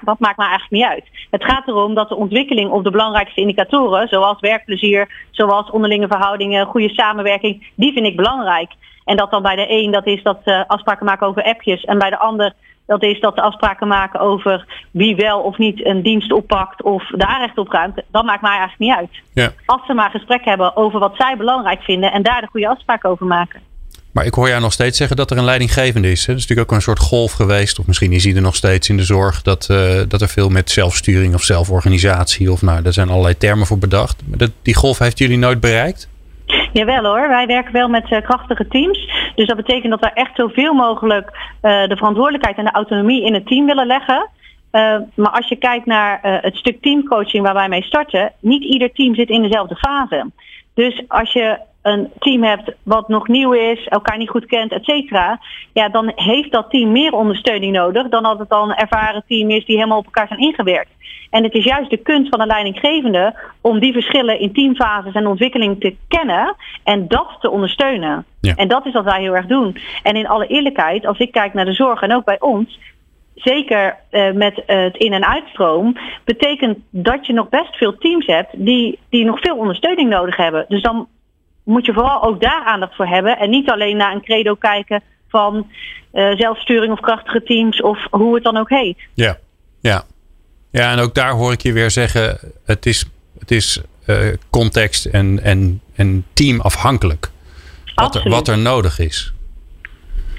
dat maakt maar eigenlijk niet uit. Het gaat erom dat de ontwikkeling op de belangrijkste indicatoren, zoals werkplezier, zoals onderlinge verhoudingen, goede samenwerking, die vind ik belangrijk. En dat dan bij de een dat is dat uh, afspraken maken over appjes en bij de ander dat is dat ze afspraken maken over wie wel of niet een dienst oppakt of daar recht op ruimt. Dat maakt mij eigenlijk niet uit. Ja. Als ze maar gesprek hebben over wat zij belangrijk vinden en daar de goede afspraken over maken. Maar ik hoor jou nog steeds zeggen dat er een leidinggevende is. Hè? Dat is natuurlijk ook een soort golf geweest. Of misschien is hij er nog steeds in de zorg. Dat, uh, dat er veel met zelfsturing of zelforganisatie. Of nou, daar zijn allerlei termen voor bedacht. Maar dat, die golf heeft jullie nooit bereikt? Jawel hoor, wij werken wel met uh, krachtige teams. Dus dat betekent dat we echt zoveel mogelijk uh, de verantwoordelijkheid en de autonomie in het team willen leggen. Uh, maar als je kijkt naar het stuk teamcoaching waar wij mee starten, niet ieder team zit in dezelfde fase. Dus als je een team hebt wat nog nieuw is, elkaar niet goed kent, et cetera, ja, dan heeft dat team meer ondersteuning nodig dan dat het al een ervaren team is die helemaal op elkaar zijn ingewerkt. En het is juist de kunst van een leidinggevende om die verschillen in teamfases en ontwikkeling te kennen en dat te ondersteunen. Ja. En dat is wat wij heel erg doen. En in alle eerlijkheid, als ik kijk naar de zorg en ook bij ons, zeker uh, met uh, het in- en uitstroom, betekent dat je nog best veel teams hebt die, die nog veel ondersteuning nodig hebben. Dus dan moet je vooral ook daar aandacht voor hebben en niet alleen naar een credo kijken van uh, zelfsturing of krachtige teams of hoe het dan ook heet. Ja, ja. Ja, en ook daar hoor ik je weer zeggen, het is, het is uh, context en, en, en teamafhankelijk. Wat er, wat er nodig is.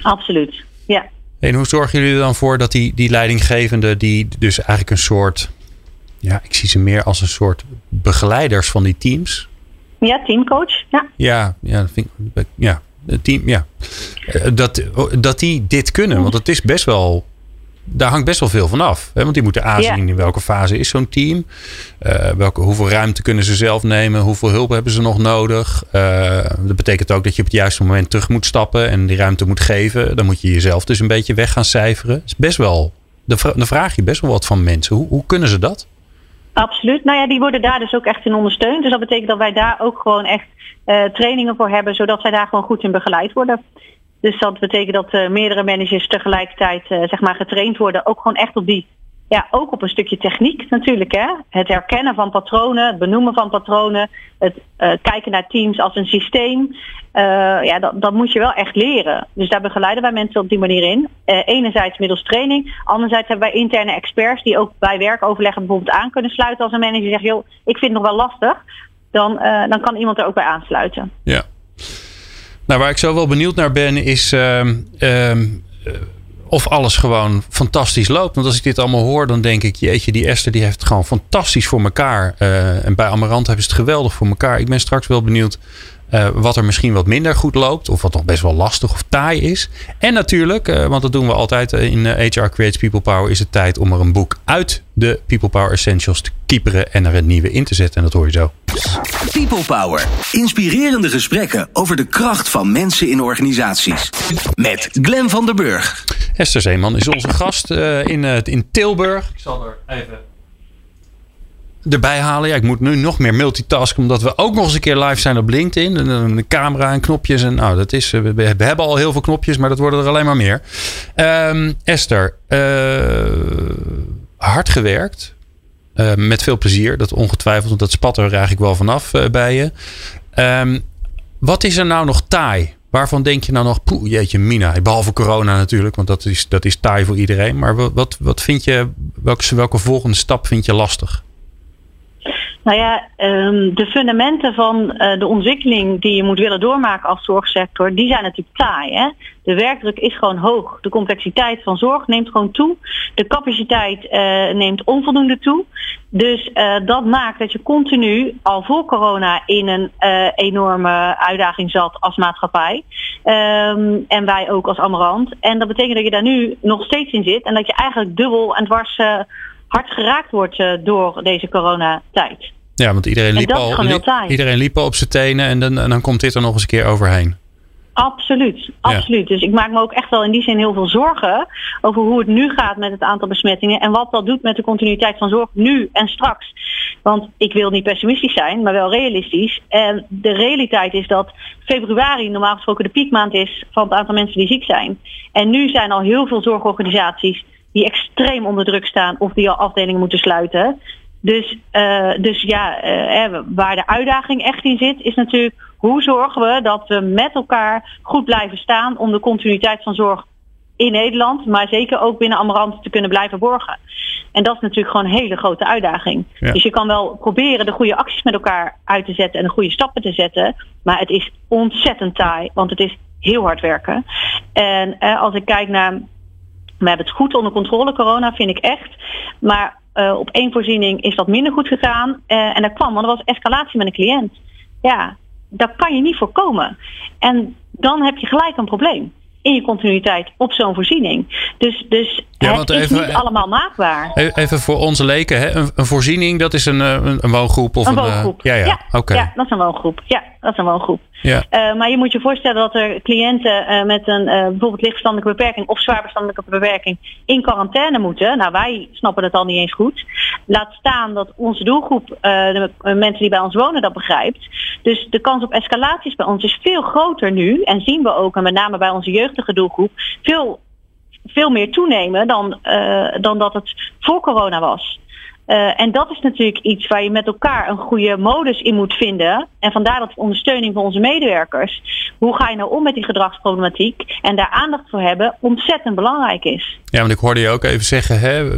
Absoluut, ja. En hoe zorgen jullie er dan voor dat die, die leidinggevende, die dus eigenlijk een soort, ja, ik zie ze meer als een soort begeleiders van die teams. Ja, teamcoach, ja. Ja, ja, dat vind ik, ja, team, ja. Dat, dat die dit kunnen, want het is best wel daar hangt best wel veel van af. Hè? Want die moeten aanzien in welke fase is zo'n team. Uh, welke, hoeveel ruimte kunnen ze zelf nemen? Hoeveel hulp hebben ze nog nodig? Uh, dat betekent ook dat je op het juiste moment terug moet stappen en die ruimte moet geven. Dan moet je jezelf dus een beetje weg gaan cijferen. Is best wel, dan vraag je best wel wat van mensen. Hoe, hoe kunnen ze dat? Absoluut. Nou ja, die worden daar dus ook echt in ondersteund. Dus dat betekent dat wij daar ook gewoon echt uh, trainingen voor hebben, zodat zij daar gewoon goed in begeleid worden. Dus dat betekent dat uh, meerdere managers tegelijkertijd uh, zeg maar getraind worden. Ook gewoon echt op die, ja, ook op een stukje techniek natuurlijk. Hè? Het herkennen van patronen, het benoemen van patronen, het uh, kijken naar teams als een systeem. ja, dat, dat moet je wel echt leren. Dus daar begeleiden wij mensen op die manier in. enerzijds middels training, anderzijds hebben wij interne experts die ook bij werkoverleggen bijvoorbeeld aan kunnen sluiten als een manager zegt, joh, ik vind het nog wel lastig. Dan, dan kan iemand er ook bij aansluiten. Ja. Nou, waar ik zo wel benieuwd naar ben, is uh, uh, of alles gewoon fantastisch loopt. Want als ik dit allemaal hoor, dan denk ik, jeetje, die Esther die heeft het gewoon fantastisch voor elkaar. Uh, en bij Amarant hebben ze het geweldig voor elkaar. Ik ben straks wel benieuwd Uh, wat er misschien wat minder goed loopt, of wat nog best wel lastig of taai is. En natuurlijk, uh, want dat doen we altijd in HR Creates People Power, is het tijd om er een boek uit de People Power Essentials te kieperen en er een nieuwe in te zetten. En dat hoor je zo. People Power. Inspirerende gesprekken over de kracht van mensen in organisaties. Met Glen van der Burg. Esther Zeeman is onze gast uh, in, in Tilburg. Ik zal er even erbij halen. Ja, ik moet nu nog meer multitasken, omdat we ook nog eens een keer live zijn op LinkedIn. En een camera en knopjes. En nou, dat is, we, we hebben al heel veel knopjes, maar dat worden er alleen maar meer. Um, Esther, hard gewerkt. Uh, met veel plezier, dat ongetwijfeld, want dat spat er eigenlijk wel vanaf uh, bij je. Um, wat is er nou nog taai? Waarvan denk je nou nog, poeh, jeetje mina, behalve corona natuurlijk, want dat is, dat is taai voor iedereen. Maar wat, wat vind je, welke, welke volgende stap vind je lastig? Nou ja, um, de fundamenten van uh, de ontwikkeling die je moet willen doormaken als zorgsector, die zijn natuurlijk taai. Hè? De werkdruk is gewoon hoog. De complexiteit van zorg neemt gewoon toe. De capaciteit uh, neemt onvoldoende toe. Dus uh, dat maakt dat je continu al voor corona in een enorme uitdaging zat als maatschappij. Um, en wij ook als Amarant. En dat betekent dat je daar nu nog steeds in zit en dat je eigenlijk dubbel en dwars hard geraakt wordt uh, door deze coronatijd. Ja, want iedereen liep, al, li iedereen liep al op zijn tenen en dan, en dan komt dit er nog eens een keer overheen. Absoluut, absoluut. Ja. Dus ik maak me ook echt wel in die zin heel veel zorgen over hoe het nu gaat met het aantal besmettingen en wat dat doet met de continuïteit van zorg nu en straks. Want ik wil niet pessimistisch zijn, maar wel realistisch. En de realiteit is dat februari normaal gesproken de piekmaand is van het aantal mensen die ziek zijn. En nu zijn al heel veel zorgorganisaties die extreem onder druk staan of die al afdelingen moeten sluiten. Dus, uh, dus ja, uh, waar de uitdaging echt in zit, is natuurlijk hoe zorgen we dat we met elkaar goed blijven staan om de continuïteit van zorg in Nederland, maar zeker ook binnen Amarant te kunnen blijven borgen. En dat is natuurlijk gewoon een hele grote uitdaging. Ja. Dus je kan wel proberen de goede acties met elkaar uit te zetten en de goede stappen te zetten, maar het is ontzettend taai, want het is heel hard werken. En uh, als ik kijk naar we hebben het goed onder controle, corona, vind ik echt. Maar uh, op één voorziening is dat minder goed gegaan. Uh, en dat kwam, want er was escalatie met een cliënt. Ja, dat kan je niet voorkomen. En dan heb je gelijk een probleem in je continuïteit op zo'n voorziening. Dus, dus ja, het is even, niet allemaal maakbaar. E-, even voor onze leken, hè? Een, een voorziening, dat is een, eh, een, een woongroep? Of een, woongroep. Ja, ja. Ja, okay. ja, dat is een woongroep. Ja, dat is een woongroep. Ja. Uh, maar je moet je voorstellen dat er cliënten uh, met een bijvoorbeeld lichtverstandelijke beperking of zwaar verstandelijke beperking in quarantaine moeten. Nou, wij snappen het al niet eens goed. Laat staan dat onze doelgroep, de mensen die bij ons wonen, dat begrijpt. Dus de kans op escalaties bij ons is veel groter nu. En zien we ook, en met name bij onze jeugdige doelgroep, veel veel meer toenemen dan, dan dat het voor corona was. Uh, en dat is natuurlijk iets waar je met elkaar een goede modus in moet vinden. En vandaar dat ondersteuning van onze medewerkers. Hoe ga je nou om met die gedragsproblematiek? En daar aandacht voor hebben ontzettend belangrijk is. Ja, want ik hoorde je ook even zeggen, hè,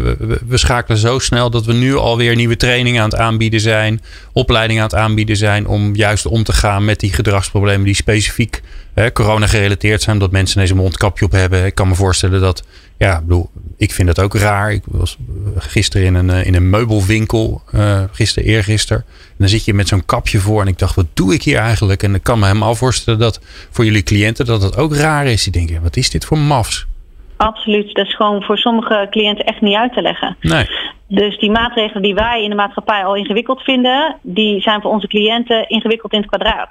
we, schakelen zo snel dat we nu alweer nieuwe trainingen aan het aanbieden zijn, opleidingen aan het aanbieden zijn om juist om te gaan met die gedragsproblemen die specifiek hè, corona gerelateerd zijn, omdat mensen ineens een mondkapje op hebben. Ik kan me voorstellen dat, ja, ik bedoel, ik vind dat ook raar. Ik was gisteren in een, in een meubelwinkel, uh, gisteren, eergisteren. En dan zit je met zo'n kapje voor en ik dacht, wat doe ik hier eigenlijk? En ik kan me helemaal voorstellen dat voor jullie cliënten dat het ook raar is. Die denken, wat is dit voor mafs? Absoluut. Dat is gewoon voor sommige cliënten echt niet uit te leggen. Nee. Dus die maatregelen die wij in de maatschappij al ingewikkeld vinden, die zijn voor onze cliënten ingewikkeld in het kwadraat.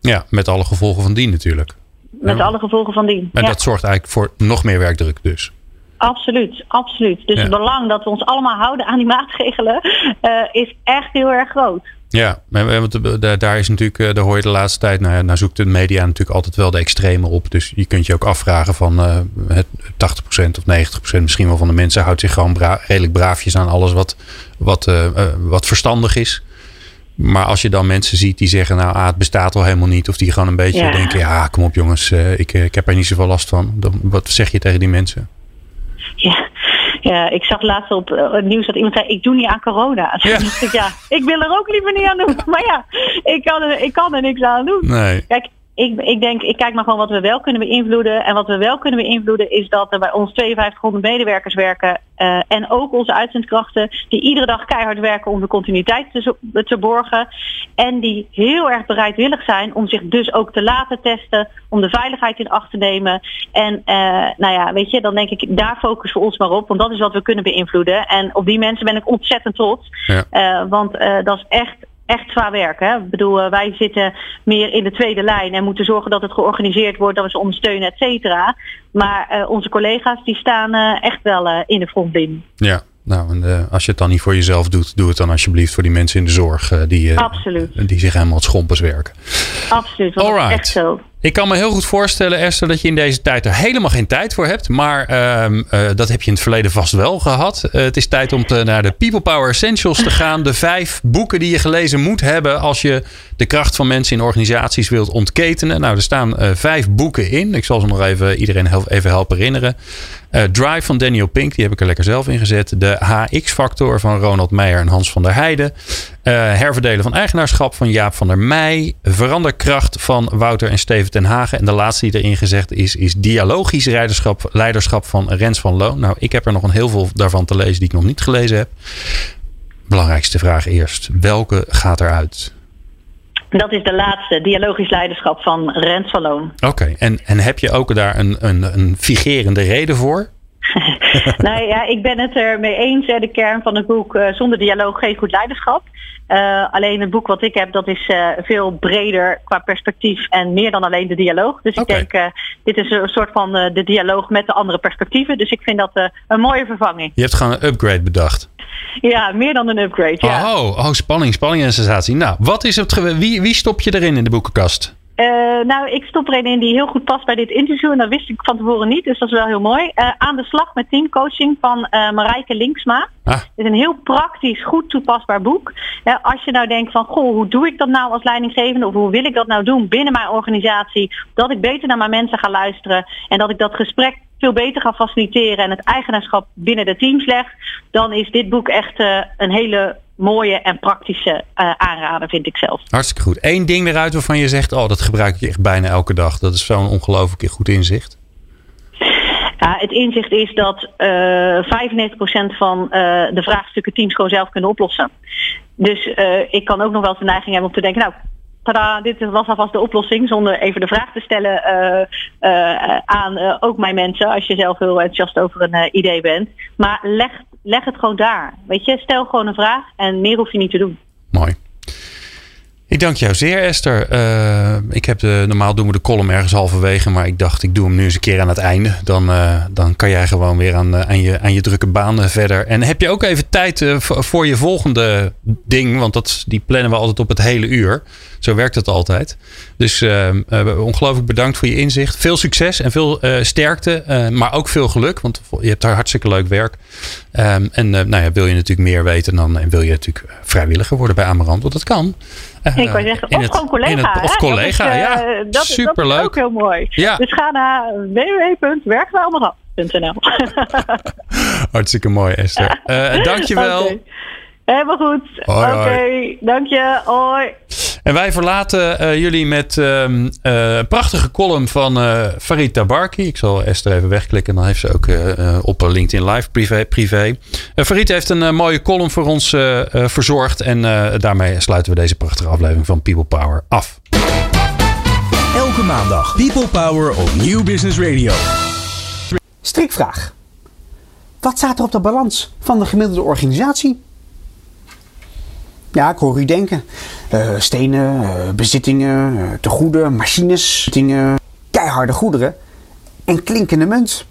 Ja, met alle gevolgen van die natuurlijk. Met alle gevolgen van die. En ja. dat zorgt eigenlijk voor nog meer werkdruk dus. Absoluut, absoluut. Dus ja. het belang dat we ons allemaal houden aan die [LAUGHS] maatregelen uh, is echt heel erg groot. Ja, want daar is natuurlijk, daar hoor je de laatste tijd, nou, nou zoekt de media natuurlijk altijd wel de extreme op. Dus je kunt je ook afvragen van uh, 80% of 90% misschien wel van de mensen houdt zich gewoon bra redelijk braafjes aan alles wat, wat, uh, wat verstandig is. Maar als je dan mensen ziet die zeggen, nou, ah, het bestaat al helemaal niet. Of die gewoon een beetje ja. denken, ja, kom op jongens, ik, ik heb er niet zoveel last van. Dan, wat zeg je tegen die mensen? Ja, ja, ik zag laatst op uh, het nieuws dat iemand zei: Ik doe niet aan corona. Ja. Dus [LAUGHS] ik, ja, ik wil er ook liever niet aan doen. [LAUGHS] Maar ja, ik kan er, ik kan er niks aan doen. Nee. Kijk, ik, ik denk, ik kijk maar gewoon wat we wel kunnen beïnvloeden. En wat we wel kunnen beïnvloeden is dat er bij ons 5200 medewerkers werken. eh, en ook onze uitzendkrachten die iedere dag keihard werken om de continuïteit te, te borgen. En die heel erg bereidwillig zijn om zich dus ook te laten testen. Om de veiligheid in acht te nemen. En eh, nou ja, weet je, dan denk ik, daar focussen we ons maar op. Want dat is wat we kunnen beïnvloeden. En op die mensen ben ik ontzettend trots. Ja. Eh, want dat is echt, echt zwaar werk. Hè? Ik bedoel, eh, wij zitten meer in de tweede lijn en moeten zorgen dat het georganiseerd wordt, dat we ze ondersteunen, et cetera. Maar eh, onze collega's die staan eh, echt wel in de frontlinie. Ja, nou, en, als je het dan niet voor jezelf doet, doe het dan alsjeblieft voor die mensen in de zorg die, Absoluut. die zich helemaal het schompers werken. Absoluut, echt zo. Ik kan me heel goed voorstellen, Esther, dat je in deze tijd er helemaal geen tijd voor hebt. Maar ehm, eh, dat heb je in het verleden vast wel gehad. Eh, het is tijd om te, naar de People Power Essentials te gaan. De vijf boeken die je gelezen moet hebben als je de kracht van mensen in organisaties wilt ontketenen. Nou, er staan eh, vijf boeken in. Ik zal ze nog even iedereen even helpen herinneren. Drive van Daniel Pink, die heb ik er lekker zelf in gezet. De HX-factor van Ronald Meijer en Hans van der Heijden. Eh, herverdelen van eigenaarschap van Jaap van der Meij. Veranderkracht van Wouter en Steven ten Hagen. En de laatste die erin gezegd is, is dialogisch leiderschap, leiderschap van Rens van Loon. Nou, ik heb er nog een heel veel daarvan te lezen die ik nog niet gelezen heb. Belangrijkste vraag eerst. Welke gaat eruit? Dat is de laatste, dialogisch leiderschap van Rens van Loon. Oké, en, en heb je ook daar een, een, een figerende reden voor? [LAUGHS] nou ja, ik ben het er mee eens. hè. De kern van het boek eh, Zonder dialoog geen goed leiderschap. Eh, alleen het boek wat ik heb, dat is eh, veel breder qua perspectief en meer dan alleen de dialoog. Dus ik denk, dit is een soort van de dialoog met de andere perspectieven. Dus ik vind dat een mooie vervanging. Je hebt gewoon een upgrade bedacht. Ja, meer dan een upgrade. Ja. Oh, oh, spanning, spanning en sensatie. Nou, wat is het, wie, wie stop je erin in de boekenkast? Eh, nou, ik stop er een in die heel goed past bij dit interview. En dat wist ik van tevoren niet, dus dat is wel heel mooi. Eh, aan de slag met teamcoaching van eh Marijke Linksma. Ah, Het is een heel praktisch, goed toepasbaar boek. Als je nou denkt van, goh, hoe doe ik dat nou als leidinggevende? Of hoe wil ik dat nou doen binnen mijn organisatie? Dat ik beter naar mijn mensen ga luisteren. En dat ik dat gesprek veel beter ga faciliteren. En het eigenaarschap binnen de teams leg. Dan is dit boek echt een hele mooie en praktische eh, aanrader, vind ik zelf. hartstikke goed. Eén ding eruit waarvan je zegt, oh, dat gebruik ik echt bijna elke dag. Dat is zo'n ongelooflijk goed inzicht. Ja, het inzicht is dat eh 95% van eh, de vraagstukken teams gewoon zelf kunnen oplossen. Dus eh, ik kan ook nog wel eens de neiging hebben om te denken, nou, tada, dit was alvast de oplossing, zonder even de vraag te stellen eh, eh, aan eh, ook mijn mensen, als je zelf heel enthousiast over een eh, idee bent. Maar leg, leg het gewoon daar. Weet je, stel gewoon een vraag en meer hoef je niet te doen. Mooi. Ik dank jou zeer, Esther. Eh, ik heb normaal doen we de column ergens halverwege, maar ik dacht ik doe hem nu eens een keer aan het einde. Dan, eh, dan kan jij gewoon weer aan, eh, aan, je, aan je drukke baan verder. En heb je ook even tijd voor- je volgende ding, want dat, die plannen we altijd op het hele uur. Zo werkt het altijd. Dus ongelooflijk bedankt voor je inzicht. Veel succes en veel sterkte, maar ook veel geluk, want je hebt daar hartstikke leuk werk. Ehm, en nou ja, wil je natuurlijk meer weten, dan en wil je natuurlijk vrijwilliger worden bij Amarant, want dat kan. Ik wou zeggen, of het- gewoon collega. het- of collega, eh, ja. Dat, is- dat is Superleuk. ook heel mooi. Ja. Dus ga naar www.werkzamerhand.nl [LAUGHS] Hartstikke mooi, Esther. Eh dankjewel. [LAUGHS] Oké. Helemaal goed. Oké, hoi. dank je. Hoi. En wij verlaten eh, jullie met ehm, eh, een prachtige column van eh, Farid Tabarki. Ik zal Esther even wegklikken. Dan heeft ze ook op LinkedIn Live privé. privé. Eh, Farid heeft een mooie column voor ons verzorgd. En eh, daarmee sluiten we deze prachtige aflevering van People Power af. Elke maandag People Power op Nieuw Business Radio. Strikvraag. Wat staat er op de balans van de gemiddelde organisatie? Ja, ik hoor u denken. Eh, stenen, eh, bezittingen, eh, tegoeden, machines, dingen, keiharde goederen en klinkende munt.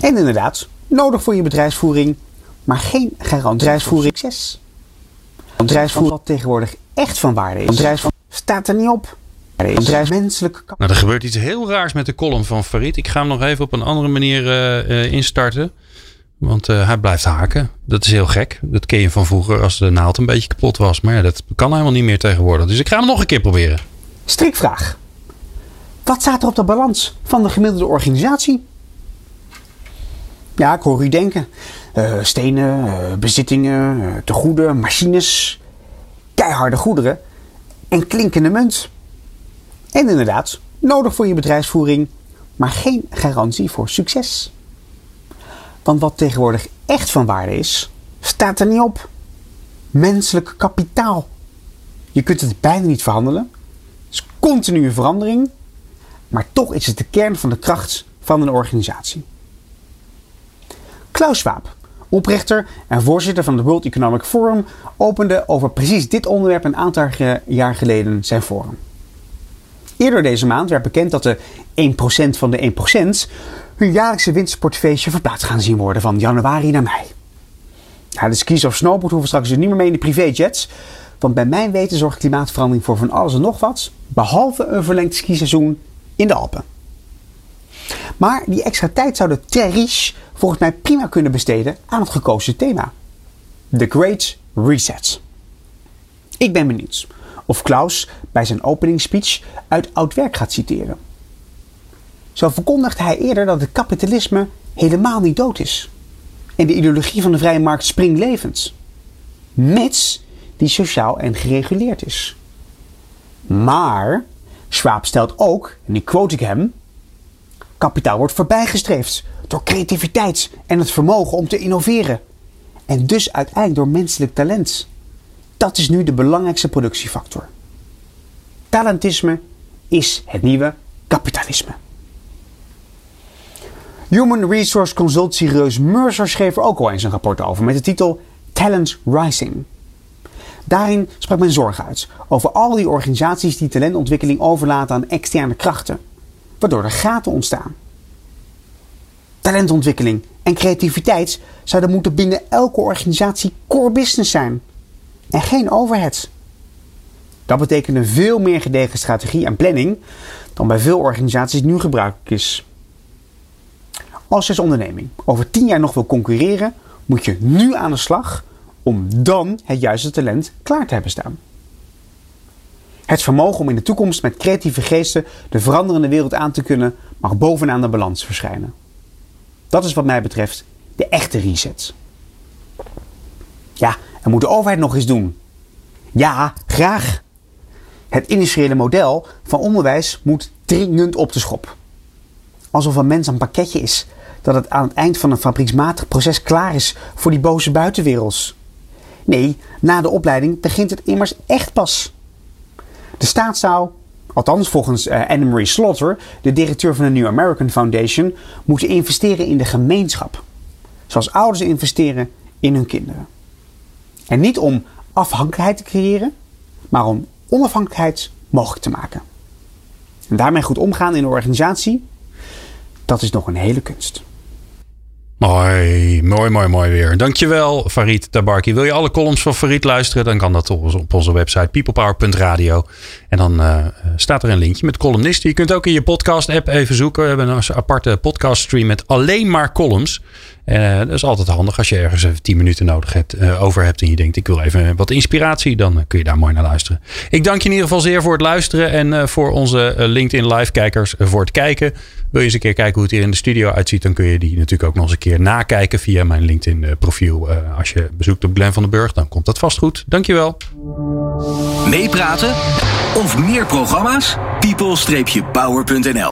En inderdaad, nodig voor je bedrijfsvoering, maar geen garantie bedrijfsvoering succes. Bedrijfsvoering wat tegenwoordig echt van waarde is. Bedrijfsvoering staat er niet op. Bedrijfsmenselijke kap- Nou, er gebeurt iets heel raars met de column van Farid. Ik ga hem nog even op een andere manier instarten. Want eh, hij blijft haken. Dat is heel gek. Dat ken je van vroeger als de naald een beetje kapot was. Maar ja, dat kan helemaal niet meer tegenwoordig. Dus ik ga hem nog een keer proberen. Strikvraag. Wat staat er op de balans van de gemiddelde organisatie? Ja, ik hoor u denken. Eh, stenen, eh, bezittingen, tegoeden, machines, keiharde goederen en klinkende munt. En inderdaad, nodig voor je bedrijfsvoering, maar geen garantie voor succes. Want wat tegenwoordig echt van waarde is, staat er niet op. Menselijk kapitaal. Je kunt het bijna niet verhandelen. Het is continue verandering. Maar toch is het de kern van de kracht van een organisatie. Klaus Schwab, oprichter en voorzitter van het World Economic Forum, opende over precies dit onderwerp een aantal jaar geleden zijn forum. Eerder deze maand werd bekend dat de 1% van de 1% hun jaarlijkse winstportefeuille verplaatst gaan zien worden van januari naar mei. Ja, de skis of snowboard hoeven straks dus niet meer mee in de privéjets. Want bij mijn weten zorgt klimaatverandering voor van alles en nog wat. Behalve een verlengd skiseizoen in de Alpen. Maar die extra tijd zou de Terriche volgens mij prima kunnen besteden aan het gekozen thema. The Great Reset. Ik ben benieuwd of Klaus bij zijn opening speech uit oud werk gaat citeren. Zo verkondigde hij eerder dat het kapitalisme helemaal niet dood is. En de ideologie van de vrije markt springlevend. Mits die sociaal en gereguleerd is. Maar Schwab stelt ook, en die quote ik hem: kapitaal wordt voorbijgestreefd door creativiteit en het vermogen om te innoveren. En dus uiteindelijk door menselijk talent. Dat is nu de belangrijkste productiefactor. Talentisme is het nieuwe kapitalisme. Human Resource Reus Mercer schreef er ook al eens een rapport over met de titel Talent Rising. Daarin sprak men zorg uit over al die organisaties die talentontwikkeling overlaten aan externe krachten, waardoor er gaten ontstaan. Talentontwikkeling en creativiteit zouden moeten binnen elke organisatie core business zijn en geen overhead. Dat betekent een veel meer gedegen strategie en planning dan bij veel organisaties nu gebruikelijk is. Als je als onderneming over 10 jaar nog wil concurreren, moet je nu aan de slag om dan het juiste talent klaar te hebben staan. Het vermogen om in de toekomst met creatieve geesten de veranderende wereld aan te kunnen, mag bovenaan de balans verschijnen. Dat is wat mij betreft de echte reset. Ja, en moet de overheid nog eens doen? Ja, graag. Het industriële model van onderwijs moet dringend op de schop. Alsof een mens een pakketje is dat het aan het eind van een fabrieksmatig proces klaar is voor die boze buitenwerelds. Nee, na de opleiding begint het immers echt pas. De staat zou, althans volgens uh, Anne-Marie Slaughter, de directeur van de New American Foundation, moeten investeren in de gemeenschap. Zoals ouders investeren in hun kinderen. En niet om afhankelijkheid te creëren, maar om onafhankelijkheid mogelijk te maken. En daarmee goed omgaan in een organisatie, dat is nog een hele kunst. Mooi, mooi, mooi, mooi weer. Dankjewel, Farid Tabarki. Wil je alle columns van Farid luisteren? Dan kan dat op onze website peoplepower.radio. En dan uh, staat er een linkje met columnisten. Je kunt ook in je podcast-app even zoeken. We hebben een aparte podcast-stream met alleen maar columns. En uh, dat is altijd handig als je ergens even 10 minuten nodig hebt, uh, over hebt. En je denkt, ik wil even wat inspiratie. Dan kun je daar mooi naar luisteren. Ik dank je in ieder geval zeer voor het luisteren. En voor onze LinkedIn live-kijkers voor het kijken. Wil je eens een keer kijken hoe het hier in de studio uitziet, dan kun je die natuurlijk ook nog eens een keer nakijken via mijn LinkedIn eh, profiel. Uh, als je bezoekt op Glen van den Burg, dan komt dat vast goed. Dankjewel. Meepraten of meer programma's? people-power.nl